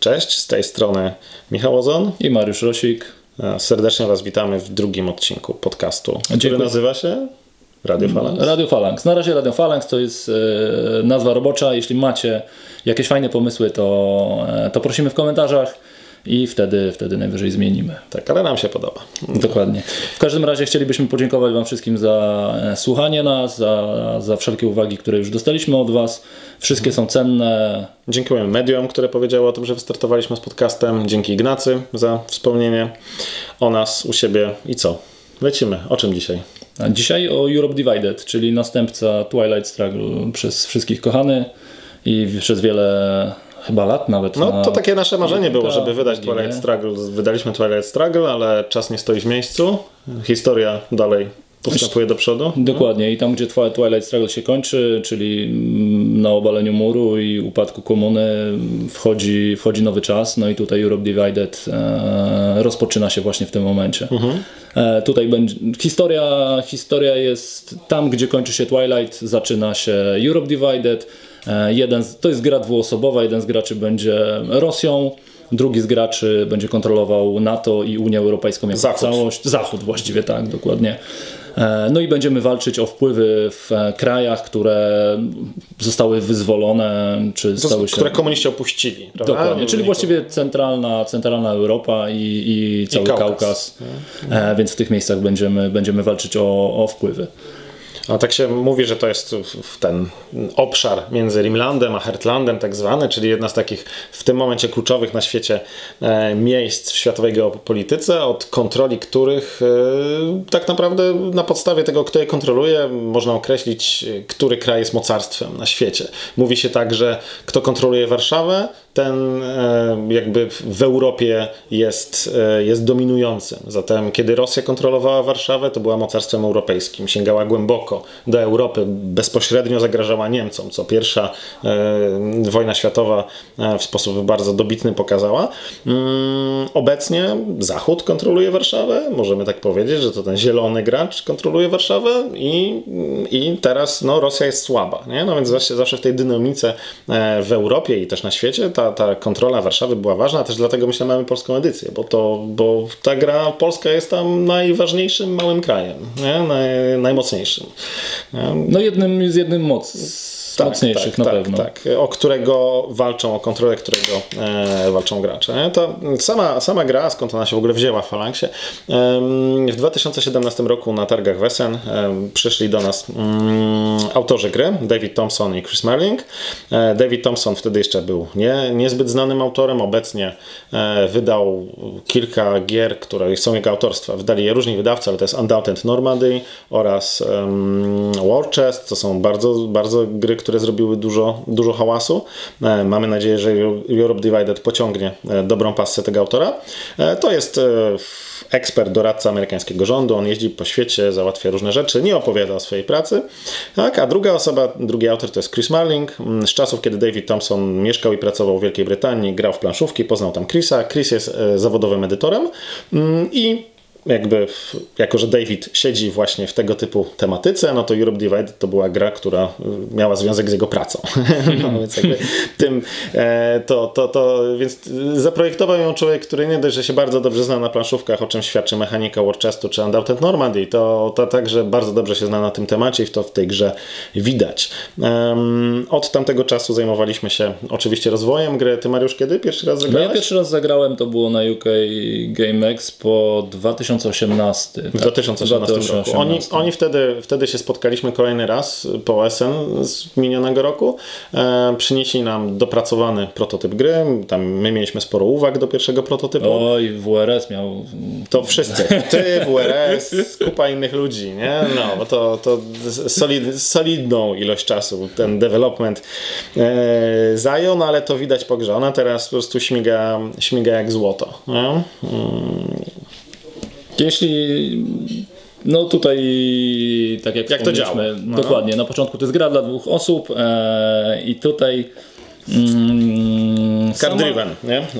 Cześć, z tej strony Michał Ozon. I Mariusz Rosik. Serdecznie Was witamy w drugim odcinku podcastu, który Dziękuję. nazywa się Radio Falanx. Radio Phalanx. Na razie Radio Phalanx to jest e, nazwa robocza. Jeśli macie jakieś fajne pomysły, to, e, to prosimy w komentarzach i wtedy, wtedy najwyżej zmienimy. Tak, ale nam się podoba. Dokładnie. W każdym razie chcielibyśmy podziękować Wam wszystkim za e, słuchanie nas, za, za wszelkie uwagi, które już dostaliśmy od Was. Wszystkie są cenne. Dziękujemy mediom, które powiedziały o tym, że wystartowaliśmy z podcastem. Dzięki Ignacy za wspomnienie o nas u siebie. I co? Lecimy. O czym dzisiaj? A dzisiaj o Europe Divided, czyli następca Twilight Struggle przez wszystkich kochany i przez wiele chyba lat nawet. No na- to takie nasze marzenie było, żeby wydać Ginie. Twilight Struggle. Wydaliśmy Twilight Struggle, ale czas nie stoi w miejscu. Historia dalej postępuje do przodu. Dokładnie i tam gdzie Twi- Twilight Struggle się kończy, czyli mm, na obaleniu muru i upadku komuny wchodzi, wchodzi nowy czas, no i tutaj Europe Divided e, rozpoczyna się właśnie w tym momencie. E, tutaj będzie, historia, historia jest tam gdzie kończy się Twilight, zaczyna się Europe Divided. E, jeden, to jest gra dwuosobowa, jeden z graczy będzie Rosją, drugi z graczy będzie kontrolował NATO i Unię Europejską jako Zachód. całość. Zachód właściwie tak, dokładnie. E, No i będziemy walczyć o wpływy w e, krajach, które zostały wyzwolone, czy stały się... Które komuniści opuścili. prawda? Dokładnie, czyli I- właściwie centralna, centralna Europa i, i cały Kaukaz. Kaukaz. E, więc w tych miejscach będziemy, będziemy walczyć o, o wpływy. A tak się mówi, że to jest ten obszar między Rimlandem a Hertlandem tak zwany, czyli jedna z takich w tym momencie kluczowych na świecie e, miejsc w światowej geopolityce, od kontroli których e, tak naprawdę na podstawie tego, kto je kontroluje, można określić, e, który kraj jest mocarstwem na świecie. Mówi się tak, że kto kontroluje Warszawę, ten e, jakby w Europie jest, e, jest dominującym. Zatem kiedy Rosja kontrolowała Warszawę, to była mocarstwem europejskim. Sięgała głęboko do Europy, bezpośrednio zagrażała Niemcom, co pierwsza e, wojna światowa w sposób bardzo dobitny pokazała. Mm, obecnie Zachód kontroluje Warszawę, możemy tak powiedzieć, że to ten zielony gracz kontroluje Warszawę i, i teraz no, Rosja jest słaba. Nie? No więc zawsze, zawsze w tej dynamice w Europie i też na świecie ta, ta kontrola Warszawy była ważna, też dlatego myślę mamy polską edycję, bo, to, bo ta gra, Polska jest tam najważniejszym małym krajem, nie? Naj, najmocniejszym. Nie? No jednym z jednym moc, z mocniejszych na tak, pewno. Tak, o którego walczą, o kontrolę którego e, walczą gracze. To sama, sama gra, skąd ona się w ogóle wzięła w Falangsie, em, w 2017 roku na targach Wesen em, przyszli do nas mm, autorzy gry, David Thompson i Chris Merling. E, David Thompson wtedy jeszcze był nie, niezbyt znanym autorem, obecnie e, wydał kilka gier, które są jego autorstwa. Wydali je różni wydawcy, ale to jest Undaunted Normandy oraz um, War Chest. To są bardzo, bardzo gry, które zrobiły dużo, dużo hałasu. E, mamy nadzieję, że Europe Divided pociągnie e, dobrą pasję tego autora. E, to jest ekspert, doradca amerykańskiego rządu. On jeździ po świecie, załatwia różne rzeczy, nie opowiada o swojej pracy. Tak, a druga osoba, drugi autor to jest Chris Marling. Mm, Z czasów, kiedy David Thompson mieszkał i pracował w Wielkiej Brytanii, grał w planszówki, poznał tam Chrisa. Chris jest zawodowym edytorem mm, i jakby, jako że David siedzi właśnie w tego typu tematyce, no to Europe Divided to była gra, która y, miała związek z jego pracą. no, więc jakby tym, e, to, to, to, więc y, zaprojektował ją człowiek, który nie dość, że się bardzo dobrze zna na planszówkach, o czym świadczy mechanika Warchestu czy Undaunted Normandy, to, to także bardzo dobrze się zna na tym temacie i to w tej grze widać. Od tamtego czasu zajmowaliśmy się oczywiście rozwojem gry. Ty Mariusz kiedy pierwszy raz No zagrałeś? ja pierwszy raz zagrałem, to było na UK Game Expo 2018. W 2018 roku. Oni, oni wtedy, wtedy się spotkaliśmy kolejny raz po SN z minionego roku. E, przynieśli nam dopracowany prototyp gry. Tam my mieliśmy sporo uwag do pierwszego prototypu. Oj, WRS miał... To wszyscy. Ty, WRS, kupa innych ludzi, nie? No, bo to, to solid, solidną ilość czasu ten development e, zajął, no ale to widać po grze. Ona teraz po prostu śmiga, śmiga jak złoto. Nie? Jeśli. No tutaj, tak jak, Jak to działa? No. Dokładnie. Na początku to jest gra dla dwóch osób e, i tutaj. Mm, Card driven.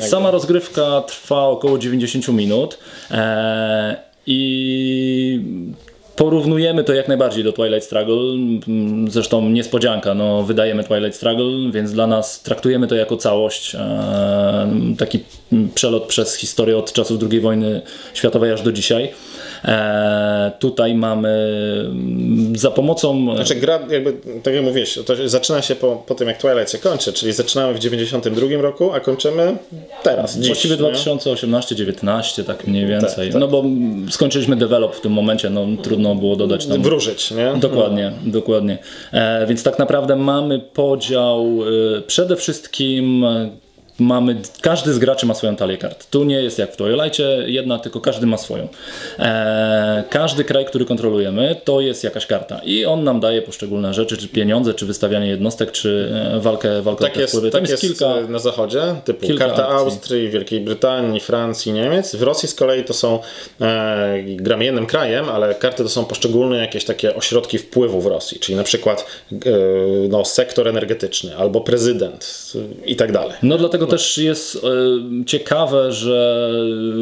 Sama rozgrywka trwa około 90 minut e, i Porównujemy to jak najbardziej do Twilight Struggle. Zresztą niespodzianka, no, wydajemy Twilight Struggle, więc dla nas traktujemy to jako całość. E, taki przelot przez historię od czasów II wojny światowej aż do dzisiaj. E, tutaj mamy mm, za pomocą. Znaczy gra, jakby, tak jak mówiłeś, to zaczyna się po, po tym jak Twilight się kończy, czyli zaczynamy w 92 roku, a kończymy teraz, dziś. Właściwie nie? 2018-19, tak mniej więcej. Tak, tak. No bo skończyliśmy develop w tym momencie, no trudno było dodać tam. Wróżyć, nie? Dokładnie, dokładnie. E, więc tak naprawdę mamy podział e, przede wszystkim. E, Mamy, każdy z graczy ma swoją talię kart. Tu nie jest jak w Twilightie jedna, tylko każdy ma swoją. E, każdy kraj, który kontrolujemy, to jest jakaś karta i on nam daje poszczególne rzeczy, czy pieniądze, czy wystawianie jednostek, czy e, walkę, walkę o Tak te jest, wpływy. tak Tam jest kilka. na zachodzie, typu kilka karta akcji. Austrii, Wielkiej Brytanii, Francji, Niemiec. W Rosji z kolei to są, e, gramy jednym krajem, ale karty to są poszczególne jakieś takie ośrodki wpływu w Rosji, czyli na przykład e, no, sektor energetyczny albo prezydent i tak dalej. No dlatego też jest e, ciekawe, że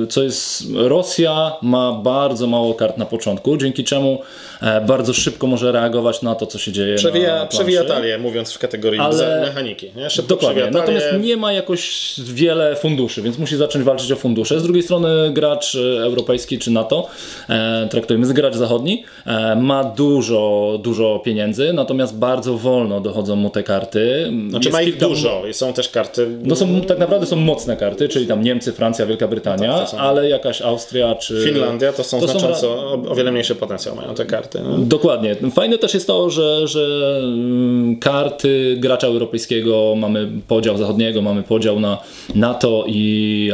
co jest Rosja ma bardzo mało kart na początku, dzięki czemu e, bardzo szybko może reagować na to, co się dzieje na Przewija, planszy. przewija talię, mówiąc w kategorii Ale- mechaniki. Nie? Szybko Dokładnie, natomiast nie ma jakoś wiele funduszy, więc musi zacząć walczyć o fundusze. Z drugiej strony gracz e, europejski czy NATO, e, traktujemy z gracz zachodni, e, ma dużo, dużo pieniędzy, natomiast bardzo wolno dochodzą mu te karty. Znaczy Jest ma ich kilka- dużo i są też karty... No są, tak naprawdę są mocne karty, czyli tam Niemcy, Francja, Wielka Brytania, tak, są- ale jakaś Austria czy... Finlandia to są to są znacząco, o, o wiele mniejszy potencjał mają te karty. No. Dokładnie. Fajne też jest to, że, że mm, karty gracza europejskiego mamy podział zachodniego, mamy podział na NATO i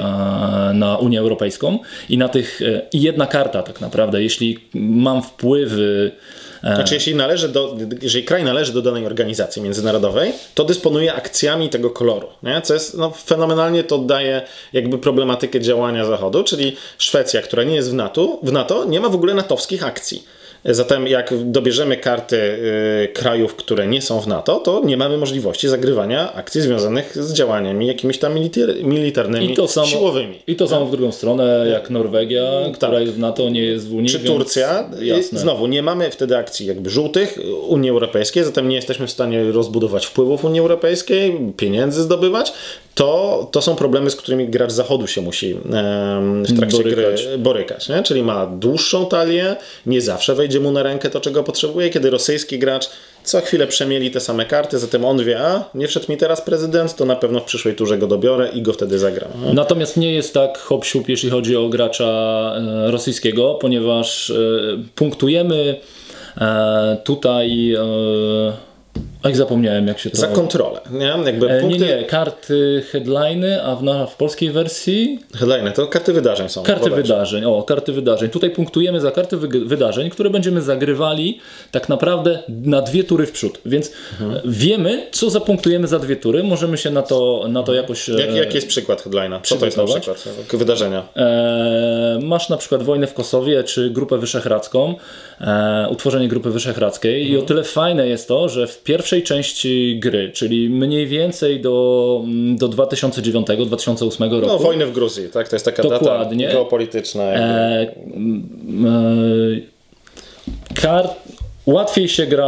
na Unię Europejską i na tych e, i jedna karta tak naprawdę, jeśli mam wpływy Znaczy, jeśli należy do, jeżeli kraj należy do danej organizacji międzynarodowej, to dysponuje akcjami tego koloru, nie? co jest no, fenomenalnie to daje jakby problematykę działania Zachodu, czyli Szwecja, która nie jest w NATO, w NATO nie ma w ogóle natowskich akcji. Zatem jak dobierzemy karty y, krajów, które nie są w NATO, to nie mamy możliwości zagrywania akcji związanych z działaniami jakimiś tam militar, militarnymi, i to samo, siłowymi. I to samo w drugą stronę, jak Norwegia, która jest w NATO, nie jest w Unii. Czy więc Turcja? Jasne. Znowu, nie mamy wtedy akcji jakby żółtych Unii Europejskiej, zatem nie jesteśmy w stanie rozbudować wpływów Unii Europejskiej, pieniędzy zdobywać. To, to są problemy, z którymi gracz zachodu się musi w trakcie Borykać. gry borykać. Nie? Czyli ma dłuższą talię, nie zawsze wejdzie mu na rękę to, czego potrzebuje, kiedy rosyjski gracz co chwilę przemieli te same karty, zatem on wie, a nie wszedł mi teraz prezydent, to na pewno w przyszłej turze go dobiorę i go wtedy zagram. nie? Natomiast nie jest tak hop jeśli chodzi o gracza e, rosyjskiego, ponieważ e, punktujemy e, tutaj. Ach, zapomniałem jak się to. Za kontrolę. Nie? Jakby E, nie, punkty... nie, karty headliny, a w, na, w polskiej wersji Headline, to karty wydarzeń są. karty bodajże. wydarzeń. O, karty wydarzeń. Tutaj punktujemy za karty wy- wydarzeń, które będziemy zagrywali tak naprawdę na dwie tury w przód. Więc Mhm. wiemy, co zapunktujemy za dwie tury. Możemy się na to, na to jakoś. e, Jak, jaki jest przykład headline'a? Co to jest na przykład wydarzenia? E, masz na przykład wojnę w Kosowie czy Grupę Wyszehradzką, e, utworzenie Grupy Wyszehradzkiej i o tyle fajne jest to, że w pierwszej części gry, czyli mniej więcej do, mm, do 2009-2008 roku, No, wojny w Gruzji, tak? To jest taka Dokładnie. data geopolityczna. Jakby. e, e, kar, łatwiej się gra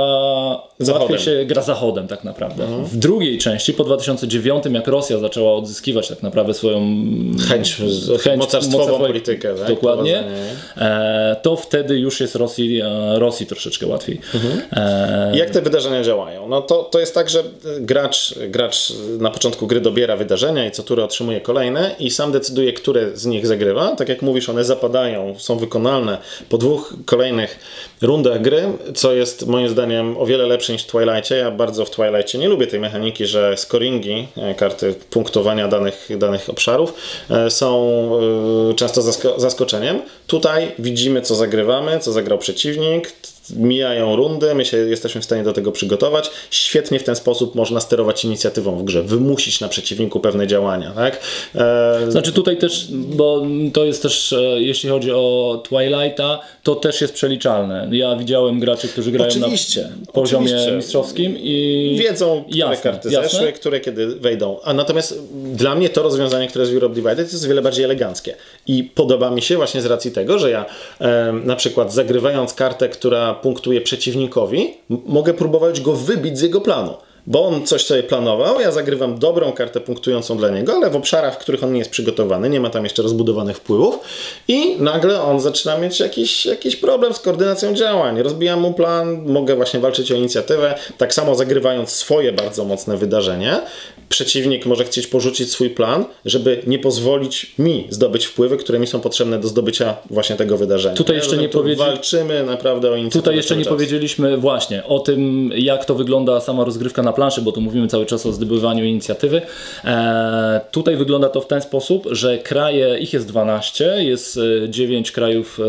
Zachodem. łatwiej się gra zachodem tak naprawdę. W drugiej części, po 2009, jak Rosja zaczęła odzyskiwać tak naprawdę swoją Chęć, chęć mocarstwową politykę. Tak? Dokładnie. E, to wtedy już jest Rosji, e, Rosji troszeczkę łatwiej. E, Jak te wydarzenia działają? No to, to jest tak, że gracz, gracz na początku gry dobiera wydarzenia i co turę otrzymuje kolejne i sam decyduje, które z nich zagrywa. Tak jak mówisz, one zapadają, są wykonalne po dwóch kolejnych rundach gry, co jest moim zdaniem o wiele lepsze niż w. Ja bardzo w Twilightie nie lubię tej mechaniki, że scoringi, e, karty punktowania danych, danych obszarów e, są e, często zasko- zaskoczeniem. Tutaj widzimy, co zagrywamy, co zagrał przeciwnik, mijają rundy, my się jesteśmy w stanie do tego przygotować. Świetnie w ten sposób można sterować inicjatywą w grze, wymusić na przeciwniku pewne działania, tak? E, Znaczy tutaj też, bo to jest też, e, jeśli chodzi o Twilighta, to też jest przeliczalne. Ja widziałem graczy, którzy grają Oczywiście, na poziomie oczywiście. mistrzowskim i wiedzą, które Jasne, karty jasne. zeszły, które kiedy wejdą. A natomiast dla mnie to rozwiązanie, które jest w Europe Divided jest wiele bardziej eleganckie. I podoba mi się właśnie z racji tego, że ja em, na przykład zagrywając kartę, która punktuje przeciwnikowi, mogę próbować go wybić z jego planu. Bo on coś sobie planował, ja zagrywam dobrą kartę punktującą dla niego, ale w obszarach, w których on nie jest przygotowany, nie ma tam jeszcze rozbudowanych wpływów i nagle on zaczyna mieć jakiś, jakiś problem z koordynacją działań. Rozbijam mu plan, mogę właśnie walczyć o inicjatywę, tak samo zagrywając swoje bardzo mocne wydarzenie. Przeciwnik może chcieć porzucić swój plan, żeby nie pozwolić mi zdobyć wpływy, które mi są potrzebne do zdobycia właśnie tego wydarzenia. Tutaj jeszcze nie powiedzi- Walczymy naprawdę o inicjatywę Tutaj jeszcze nie czas. powiedzieliśmy właśnie o tym, jak to wygląda sama rozgrywka na planszy, bo tu mówimy cały czas o zdobywaniu inicjatywy. E, tutaj wygląda to w ten sposób, że kraje, ich jest 12, jest e, 9 krajów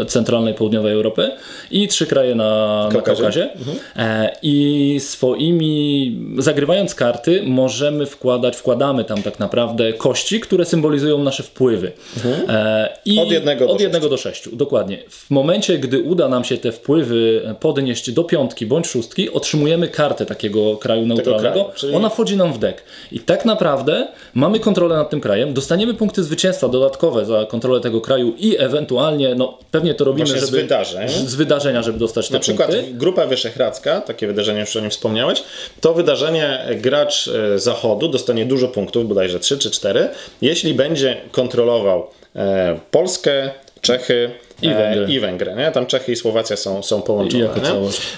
e, centralnej, południowej Europy i 3 kraje na na Kaukazie. Kaukazie. E, I swoimi, zagrywając karty, możemy wkładać, wkładamy tam tak naprawdę kości, które symbolizują nasze wpływy. E, I Od jednego do od jednego do sześciu, dokładnie. W momencie, gdy uda nam się te wpływy podnieść do piątki bądź szóstki, otrzymujemy kartę takiego kraju neutralnego. kraju, czyli- Ona wchodzi nam w deck. I tak naprawdę mamy kontrolę nad tym krajem, dostaniemy punkty zwycięstwa dodatkowe za kontrolę tego kraju i ewentualnie, no pewnie to robimy, Właśnie z żeby, wydarzeń. z wydarzenia, żeby dostać te Na przykład punkty. Grupa Wyszehradzka, takie wydarzenie już o nim wspomniałeś, to wydarzenie gracz e, zachodu dostanie dużo punktów, bodajże 3 czy 4, jeśli będzie kontrolował e, Polskę, Czechy I e, Węgry. I Węgry nie? Tam Czechy i Słowacja są, są połączone.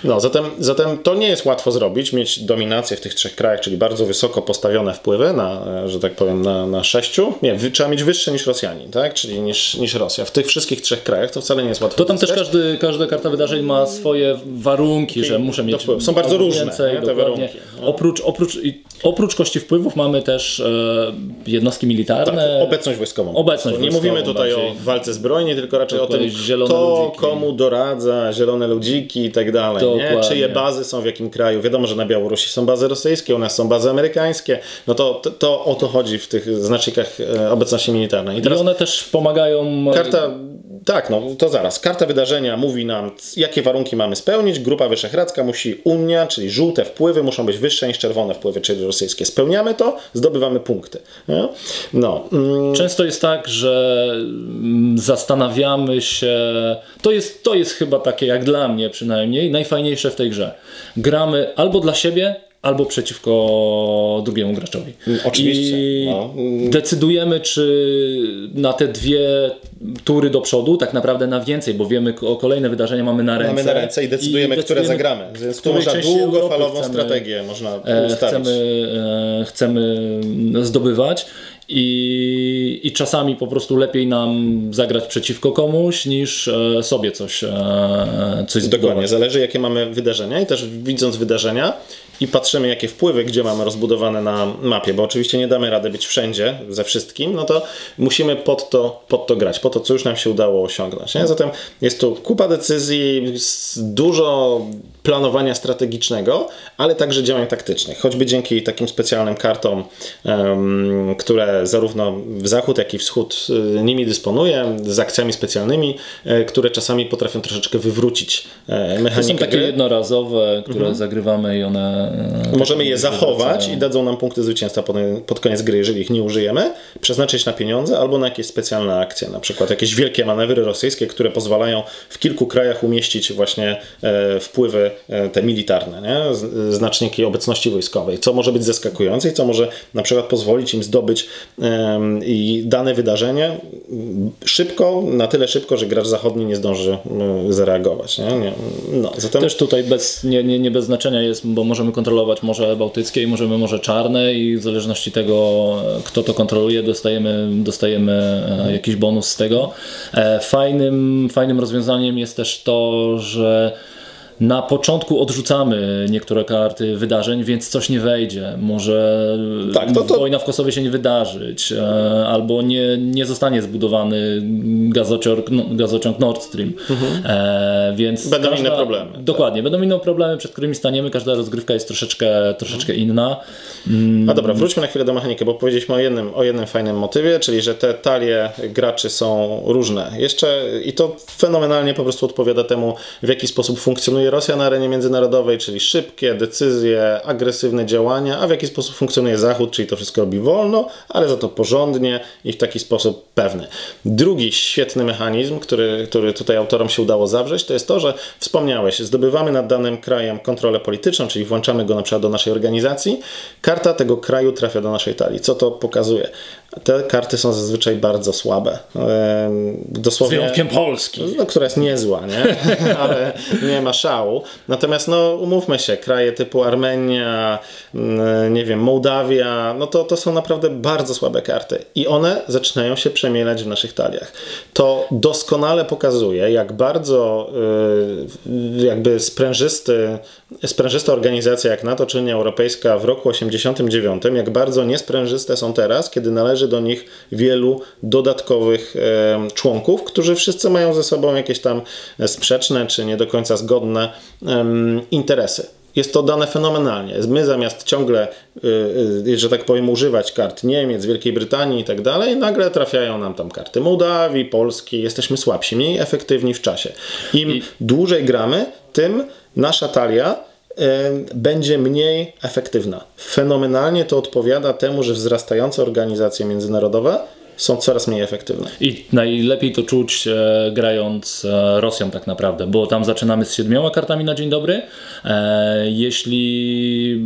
No, zatem, zatem to nie jest łatwo zrobić, mieć dominację w tych trzech krajach, czyli bardzo wysoko postawione wpływy na, e, że tak powiem, na, na sześciu. Nie, wy, trzeba mieć wyższe niż Rosjanin, tak? czyli niż, niż Rosja. W tych wszystkich trzech krajach to wcale nie jest łatwo. To tam też każdy, każda karta wydarzeń ma swoje warunki, że muszę mieć. Są bardzo różne, te warunki. Oprócz, oprócz, i- oprócz kości wpływów mamy też e, jednostki militarne. Tak, obecność wojskową. Obecność nie wojskową mówimy tutaj bardziej. o walce zbrojnej, tylko raczej o tym, kto ludziki. komu doradza, zielone ludziki i tak dalej. Nie? Czyje bazy są w jakim kraju. Wiadomo, że na Białorusi są bazy rosyjskie, u nas są bazy amerykańskie. No to, to, to o to chodzi w tych znacznikach e, obecności militarnej. I I teraz one też pomagają. karta, tak, no to zaraz. Karta wydarzenia mówi nam, jakie warunki mamy spełnić. Grupa Wyszehradzka musi Unia, czyli żółte wpływy muszą być wyższe niż czerwone wpływy, czyli rosyjskie. Spełniamy to, zdobywamy punkty. Nie? No. mm, Często jest tak, że mm, zastanawiamy się. To jest, to jest chyba takie, jak dla mnie przynajmniej, najfajniejsze w tej grze. Gramy albo dla siebie, albo przeciwko drugiemu graczowi. oczywiście, I no. decydujemy, czy na te dwie tury do przodu, tak naprawdę na więcej, bo wiemy o kolejne wydarzenia mamy na ręce. Mamy na ręce i decydujemy, które zagramy. Więc tu można długofalową chcemy- strategię można e, ustawić. chcemy, chcemy zdobywać. I, I czasami po prostu lepiej nam zagrać przeciwko komuś, niż e, sobie coś, e, coś Dokładnie, zależy jakie mamy wydarzenia i też widząc wydarzenia i patrzymy jakie wpływy, gdzie mamy rozbudowane na mapie, bo oczywiście nie damy rady być wszędzie, ze wszystkim, no to musimy pod to, pod to grać, po to co już nam się udało osiągnąć. Nie? Zatem jest tu kupa decyzji, dużo planowania strategicznego, ale także działań taktycznych, choćby dzięki takim specjalnym kartom, które zarówno w zachód, jak i wschód y, nimi dysponuje, z akcjami specjalnymi, e, które czasami potrafią troszeczkę wywrócić e, To mechanikę są takie gry. jednorazowe, które zagrywamy i one. E, Możemy je zachować i dadzą nam punkty zwycięstwa pod, koniec gry, jeżeli ich nie użyjemy, przeznaczyć na pieniądze albo na jakieś specjalne akcje, na przykład jakieś wielkie manewry rosyjskie, które pozwalają w kilku krajach umieścić właśnie e, wpływy e, te militarne, nie? Znaczniki obecności wojskowej, co może być zaskakujące i co może na przykład pozwolić im zdobyć i dane wydarzenie szybko, na tyle szybko, że gracz zachodni nie zdąży zareagować. Nie? Nie, no, zatem Też tutaj bez, nie, nie, nie bez znaczenia jest, bo możemy kontrolować Morze Bałtyckie i możemy Morze Czarne i w zależności tego, e, kto to kontroluje, dostajemy, dostajemy e, jakiś bonus z tego. E, Fajnym, fajnym rozwiązaniem jest też to, że na początku odrzucamy niektóre karty wydarzeń, więc coś nie wejdzie. Może Tak, to- to- wojna w Kosowie się nie wydarzyć, e, albo nie, nie zostanie zbudowany gazociąg, no, gazociąg Nord Stream. E, więc Mhm. Będą inne problemy. Dokładnie, będą inne problemy, przed którymi staniemy. Każda rozgrywka jest troszeczkę, troszeczkę inna. A dobra, wróćmy na chwilę do mechaniki, bo powiedzieliśmy o jednym, o jednym fajnym motywie, czyli że te talie graczy są różne. Jeszcze i to fenomenalnie po prostu odpowiada temu, w jaki sposób funkcjonuje Rosja na arenie międzynarodowej, czyli szybkie decyzje, agresywne działania, a w jaki sposób funkcjonuje Zachód, czyli to wszystko robi wolno, ale za to porządnie i w taki sposób pewny. Drugi świetny mechanizm, który, który tutaj autorom się udało zawrzeć, to jest to, że wspomniałeś, zdobywamy nad danym krajem kontrolę polityczną, czyli włączamy go na przykład do naszej organizacji, karta tego kraju trafia do naszej talii. Co to pokazuje? Te karty są zazwyczaj bardzo słabe. Ehm, Z Dosłownie wyjątkiem Polski. no, która jest niezła, nie? ale nie ma szału. Natomiast no, umówmy się, kraje typu Armenia, nie wiem, Mołdawia, no to, to są naprawdę bardzo słabe karty. I one zaczynają się przemielać w naszych taliach. To doskonale pokazuje, jak bardzo y, jakby sprężysty, sprężysta organizacja jak NATO czy Unia Europejska w roku 89, jak bardzo niesprężyste są teraz, kiedy należy do nich wielu dodatkowych e, członków, którzy wszyscy mają ze sobą jakieś tam e, sprzeczne czy nie do końca zgodne interesy. Jest to dane fenomenalnie. My zamiast ciągle, y, y, że tak powiem, używać kart Niemiec, Wielkiej Brytanii i tak dalej, nagle trafiają nam tam karty Mołdawii, Polski, jesteśmy słabsi, mniej efektywni w czasie. Im dłużej gramy, tym nasza talia będzie mniej efektywna. Fenomenalnie to odpowiada temu, że wzrastające organizacje międzynarodowe są coraz mniej efektywne. I najlepiej to czuć e, grając e, Rosją tak naprawdę, bo tam zaczynamy z siedmioma kartami na dzień dobry. E, jeśli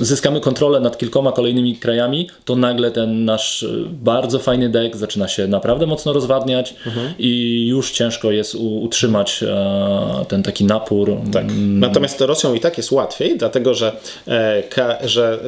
zyskamy kontrolę nad kilkoma kolejnymi krajami, to nagle ten nasz e, bardzo fajny deck zaczyna się naprawdę mocno rozwadniać i już ciężko jest u, utrzymać e, ten taki napór. Tak. Natomiast Rosją i tak jest łatwiej, dlatego że, e, ka, że e, e,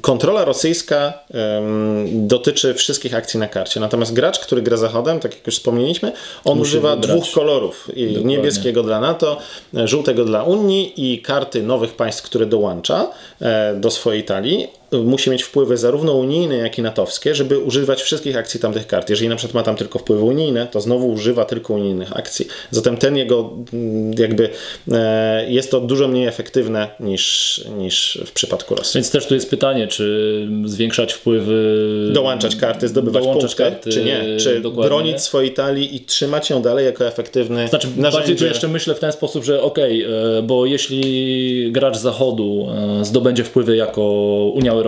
kontrola rosyjska em, dotyczy wszystkich akcji na karcie. Natomiast gracz, który gra zachodem, tak jak już wspomnieliśmy, on Musi używa wybrać. dwóch kolorów. Niebieskiego dla NATO, e, żółtego dla Unii i karty nowych państw, które dołącza e, do swojej talii. Musi mieć wpływy zarówno unijne, jak i natowskie, żeby używać wszystkich akcji tamtych kart. Jeżeli na przykład ma tam tylko wpływy unijne, to znowu używa tylko unijnych akcji. Zatem ten jego mm, jakby e, jest to dużo mniej efektywne niż, niż w przypadku Rosji. Więc też tu jest pytanie, czy zwiększać wpływy. Dołączać karty, zdobywać dołączać punkty, karty, czy nie? Czy dokładnie. bronić swojej talii i trzymać ją dalej jako efektywny Znaczy, bardziej tu narzędzie. jeszcze myślę w ten sposób, że okej, e, bo jeśli gracz zachodu e, zdobędzie wpływy jako Unia Europejska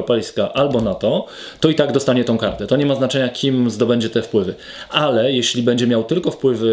albo NATO, to i tak dostanie tą kartę. To nie ma znaczenia, kim zdobędzie te wpływy. Ale jeśli będzie miał tylko wpływy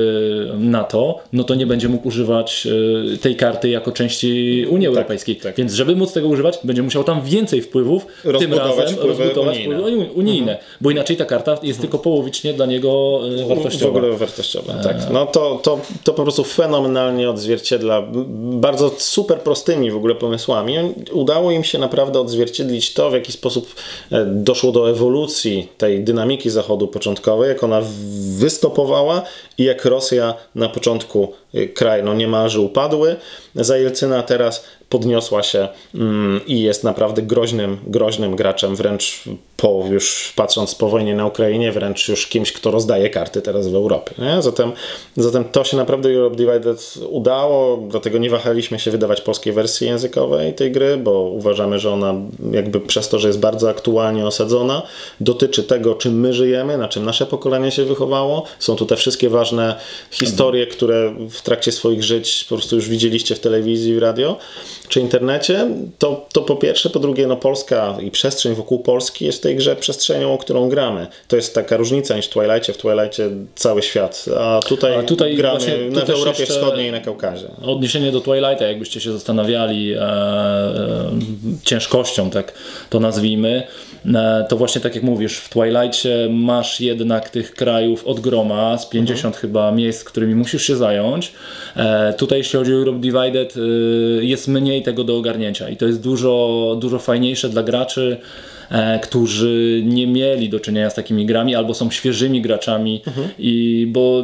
NATO, no to nie będzie mógł używać e, tej karty jako części Unii Europejskiej. tak. Więc żeby móc tego używać, będzie musiał tam więcej wpływów, tym razem wpływy rozbudować unijne. wpływy uni- unijne. Bo inaczej ta karta jest tylko połowicznie dla niego e, W wartościowa. ogóle wartościowe, tak. No to, to, to po prostu fenomenalnie odzwierciedla bardzo super prostymi w ogóle pomysłami. Udało im się naprawdę odzwierciedlić to, w jaki sposób e, doszło do ewolucji tej dynamiki Zachodu początkowej, jak ona wystopowała i jak Rosja na początku y, kraj no niemalże upadły. Za Jelcyna teraz podniosła się mm, i jest naprawdę groźnym, groźnym graczem, wręcz po, już patrząc po wojnie na Ukrainie, wręcz już kimś, kto rozdaje karty teraz w Europie. Nie? Zatem, zatem to się naprawdę Europe Divided udało, dlatego nie wahaliśmy się wydawać polskiej wersji językowej tej gry, bo uważamy, że ona jakby przez to, że jest bardzo aktualnie osadzona, dotyczy tego, czym my żyjemy, na czym nasze pokolenie się wychowało. Są tu te wszystkie ważne historie, które w trakcie swoich żyć po prostu już widzieliście w telewizji, w radio czy internecie. To, to po pierwsze, po drugie, no Polska i przestrzeń wokół Polski jest tej grze przestrzenią, o którą gramy. To jest taka różnica niż w Twilightie. W Twilightie cały świat, a tutaj, A tutaj gramy właśnie tu na, w też Europie Wschodniej i na Kaukazie. Odniesienie do Twilighta, jakbyście się zastanawiali e, e, ciężkością, tak to nazwijmy, to właśnie tak jak mówisz, w Twilightie masz jednak tych krajów od groma, z 50 chyba miejsc, którymi musisz się zająć. E, tutaj jeśli chodzi o Europe Divided, e, jest mniej tego do ogarnięcia i to jest dużo, dużo fajniejsze dla graczy. e, którzy nie mieli do czynienia z takimi grami albo są świeżymi graczami i bo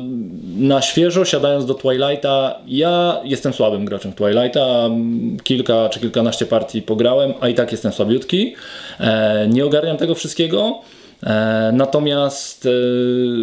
na świeżo siadając do Twilighta, ja jestem słabym graczem Twilighta, kilka czy kilkanaście partii pograłem, a i tak jestem słabiutki, e, nie ogarniam tego wszystkiego. E, Natomiast e,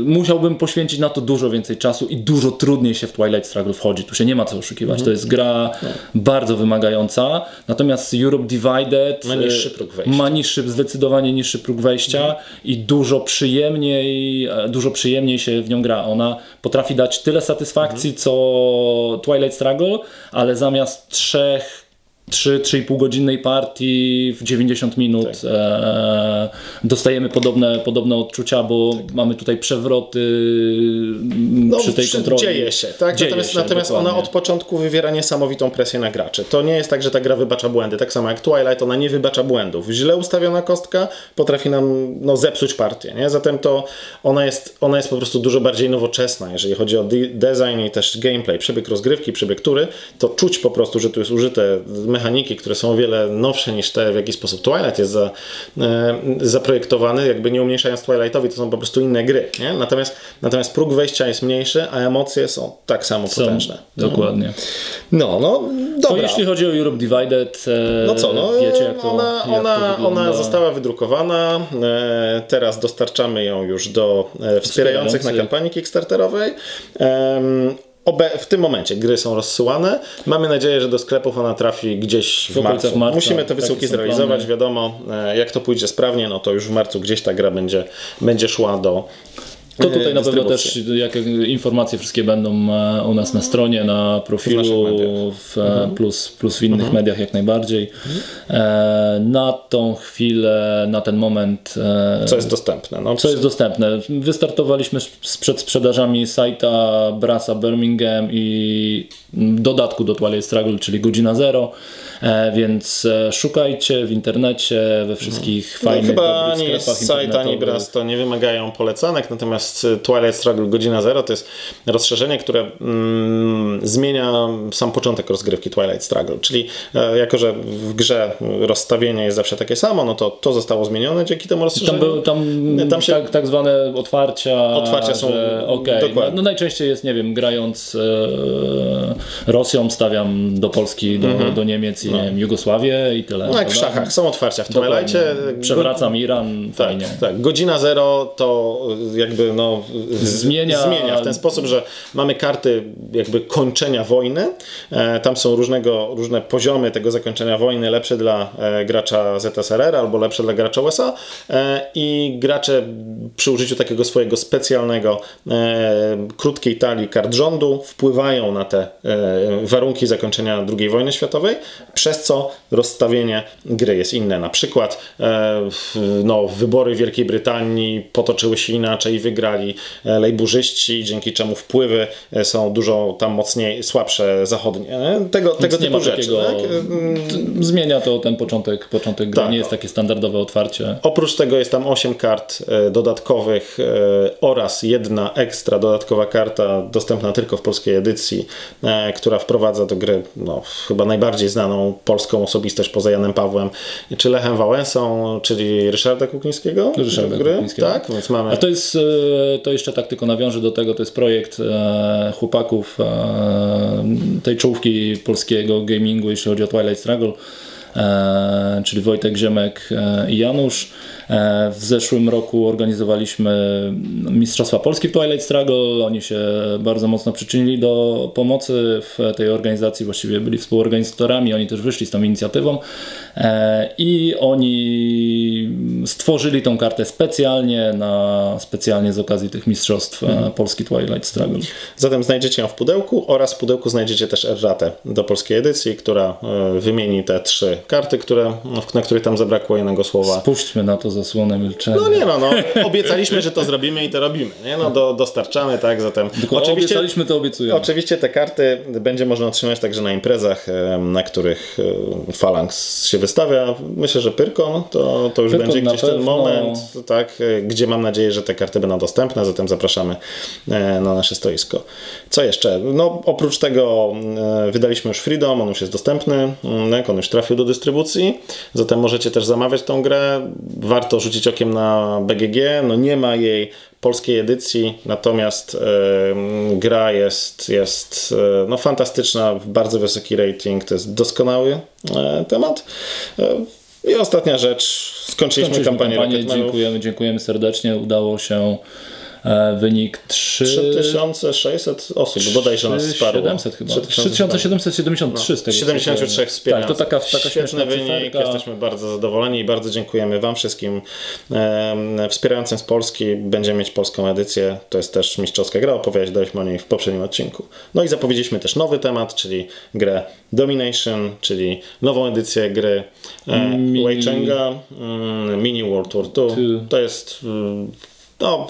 musiałbym poświęcić na to dużo więcej czasu i dużo trudniej się w Twilight Struggle wchodzi. Tu się nie ma co oszukiwać. To jest gra bardzo wymagająca. Natomiast Europe Divided Ma niższy e, próg wejścia. ma niższy, zdecydowanie niższy próg wejścia i dużo przyjemniej, dużo przyjemniej się w nią gra. Ona potrafi dać tyle satysfakcji co Twilight Struggle, ale zamiast trzech 3-3,5 godzinnej partii w 90 minut Tak. e, dostajemy podobne, podobne odczucia, bo mamy tutaj przewroty No, przy tej przy- kontroli. Dzieje się, tak? Dzieje natomiast się, natomiast ona od początku wywiera niesamowitą presję na graczy. To nie jest tak, że ta gra wybacza błędy. Tak samo jak Twilight, ona nie wybacza błędów. Źle ustawiona kostka potrafi nam no, zepsuć partię. Nie? Zatem to ona jest, ona jest po prostu dużo bardziej nowoczesna, jeżeli chodzi o de- design i też gameplay, przebieg rozgrywki, przebieg tury, to czuć po prostu, że tu jest użyte mechaniki, które są o wiele nowsze niż te, w jaki sposób Twilight jest za, e, zaprojektowany, jakby nie umniejszając Twilightowi, to są po prostu inne gry. Nie? Natomiast, natomiast próg wejścia jest mniejszy, a emocje są tak samo Są, potężne. Dokładnie. No, no, To dobra. jeśli chodzi o Europe Divided, e, No co, no, wiecie jak to, ona, jak to ona, wygląda. ona została wydrukowana, e, teraz dostarczamy ją już do e, wspierających na kampanii kickstarterowej. W tym momencie gry są rozsyłane. Mamy nadzieję, że do sklepów ona trafi gdzieś w, W marcu. marca. Musimy te wysyłki zrealizować, plany. wiadomo. e, Jak to pójdzie sprawnie, no to już w marcu gdzieś ta gra będzie, będzie szła do To tutaj e, na pewno też jak, informacje wszystkie będą e, u nas na stronie, na profilu, W mediach. w, e, plus, plus w innych mediach jak najbardziej. E, na tą chwilę, na ten moment, Co jest dostępne. No, co jest dostępne. Wystartowaliśmy z przedsprzedażami sajta Brasa Birmingham i dodatku do Twilight Struggle, czyli godzina zero. E, więc e, szukajcie w internecie, we wszystkich No, fajnych, chyba dobrych ani site, ani internetowych. Bras to nie wymagają polecanek, natomiast y, Twilight Struggle Godzina Zero to jest rozszerzenie, które mm, zmienia sam początek rozgrywki Twilight Struggle, czyli e, jako, że w grze rozstawienie jest zawsze takie samo, no to to zostało zmienione dzięki temu rozszerzeniu. Tam, był, tam, Tam się- tak, tak zwane otwarcia. Otwarcia są- Że, okej, dokładnie. no, no najczęściej jest, nie wiem, grając e, Rosją, stawiam do Polski, do, do Niemiec nie wiem, Jugosławię i tyle. no jak w szachach, są otwarcia w. Twilightie. Przewracam Iran, Tak, fajnie. tak. Godzina zero to y, jakby no, z- Zmienia- zmienia w ten sposób, że mamy karty jakby kończenia wojny. E, tam są różnego, różne poziomy tego zakończenia wojny, lepsze dla e, gracza ZSRR albo lepsze dla gracza USA e, i gracze przy użyciu takiego swojego specjalnego krótkiej talii kart rządu wpływają na te warunki zakończenia II wojny światowej, przez co rozstawienie gry jest inne. Na przykład e, no, wybory w Wielkiej Brytanii potoczyły się inaczej, wygrali e, lejburzyści, dzięki czemu wpływy e, są dużo tam mocniej, słabsze zachodnie. nie? Tego, tego nie typu ma rzeczy. takiego- Tak? Zmienia to ten początek, początek gry, Tak. nie jest takie standardowe otwarcie. Oprócz tego jest tam 8 kart dodatkowych oraz jedna ekstra dodatkowa karta dostępna tylko w polskiej edycji, która wprowadza do gry no, chyba najbardziej znaną polską osobistość poza Janem Pawłem, czy Lechem Wałęsą, czyli Ryszarda Kuklińskiego. Ryszarda gry. Kuklińskiego. Tak, więc mamy... A to jest, e, to jeszcze tak tylko nawiążę do tego, to jest projekt e, chłopaków e, tej czołówki polskiego gamingu, jeśli chodzi o Twilight Struggle, czyli Wojtek Ziemek i Janusz. E, w zeszłym roku organizowaliśmy Mistrzostwa Polski w Twilight Struggle. Oni się bardzo mocno przyczynili do pomocy w tej organizacji, właściwie byli współorganizatorami, oni też wyszli z tą inicjatywą e, i oni stworzyli tą kartę specjalnie na specjalnie z okazji tych mistrzostw e, Polski Twilight Struggle. Zatem znajdziecie ją w pudełku oraz w pudełku znajdziecie też erratę do polskiej edycji, która wymieni te trzy karty, które, na których tam zabrakło jednego słowa. Spójrzmy na to zasłonę milczenia. No nie no, no, obiecaliśmy, że to zrobimy i to robimy, nie? No do, dostarczamy, tak, zatem Tylko oczywiście, obiecaliśmy, to obiecujemy. oczywiście te karty będzie można otrzymać także na imprezach, na których Phalanx się wystawia. Myślę, że Pyrkon to, to już Pyrkon będzie gdzieś ten moment, tak, e, gdzie mam nadzieję, że te karty będą dostępne, zatem zapraszamy e, na nasze stoisko. Co jeszcze? No oprócz tego e, wydaliśmy już Freedom, on już jest dostępny, mm, tak, on już trafił do dystrybucji, zatem możecie też zamawiać tą grę. Warto rzucić okiem na BGG, no nie ma jej polskiej edycji, natomiast gra jest, jest e, no, fantastyczna, bardzo wysoki rating, to jest doskonały e, temat. E, I ostatnia rzecz, skończyliśmy, Skończyliśmy kampanię, kampanię, dziękujemy, dziękujemy serdecznie. Udało się wynik 3... 3600 osób bodajże nas wsparło. 700 chyba. 3700. 3773 z tego co 73 wiem. wspierających. Tak, to taka, taka Świetny wynik, cyferka. jesteśmy bardzo zadowoleni i bardzo dziękujemy Wam wszystkim wspierającym z Polski. Będziemy mieć polską edycję, to jest też mistrzowska gra, opowiadaliśmy o niej w poprzednim odcinku. No i zapowiedzieliśmy też nowy temat, czyli grę Domination, czyli nową edycję gry e, Mini- Wei Chenga, mm, Mini World War II. To jest mm, no,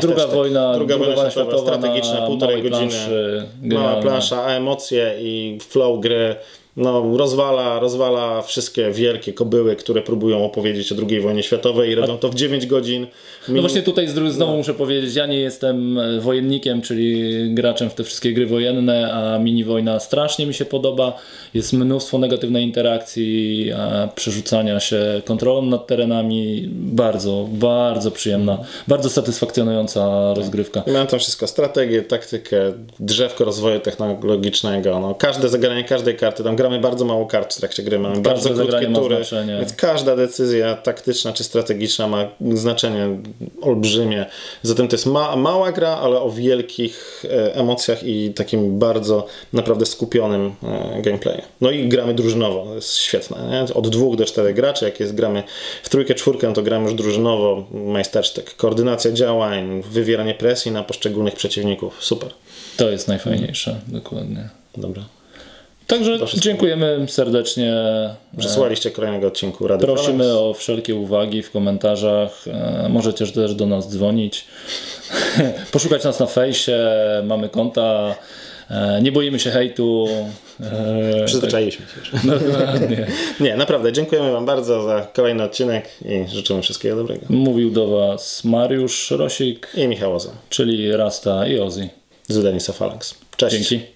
Druga wojna, druga wojna światowa, strategiczna, na półtorej godziny. planszy, Mała plansza, a emocje i flow gry no, rozwala, rozwala wszystkie wielkie kobyły, które próbują opowiedzieć o II wojnie światowej i robią to w 9 godzin. No właśnie tutaj znowu muszę powiedzieć, ja nie jestem e, wojennikiem, czyli graczem w te wszystkie gry wojenne, a mini wojna strasznie mi się podoba. Jest mnóstwo negatywnej interakcji, przerzucania się kontrolą nad terenami. Bardzo, bardzo przyjemna, bardzo satysfakcjonująca rozgrywka. I Mamy tam wszystko, strategię, taktykę, drzewko rozwoju technologicznego, no, każde zagranie każdej karty, tam gramy bardzo mało kart w trakcie gry, mamy bardzo krótkie tury, więc każda decyzja taktyczna czy strategiczna ma znaczenie olbrzymie. Zatem to jest ma mała gra, ale o wielkich e, emocjach i takim bardzo naprawdę skupionym e, gameplayu. No i gramy drużynowo, to jest świetne. Nie? Od dwóch do czterech graczy, jak jest gramy w trójkę, czwórkę, no to gramy już drużynowo, majstersztyk, koordynacja działań, wywieranie presji na poszczególnych przeciwników. Super. To jest najfajniejsze, dokładnie. Dobra. Także dziękujemy serdecznie. Przesłaliście kolejnego odcinku Rady Prosimy Phalanx. o wszelkie uwagi w komentarzach. E, Możecie też do nas dzwonić. Poszukać nas na fejsie, mamy konta. E, Nie boimy się hejtu. E, Przyzwyczailiśmy się już. Dokładnie. Nie, naprawdę, dziękujemy Wam bardzo za kolejny odcinek i życzymy wszystkiego dobrego. Mówił do Was Mariusz Rosik, I Michał Oza czyli Rasta i Ozzy. z Denisa Phalanx. Cześć. Dzięki.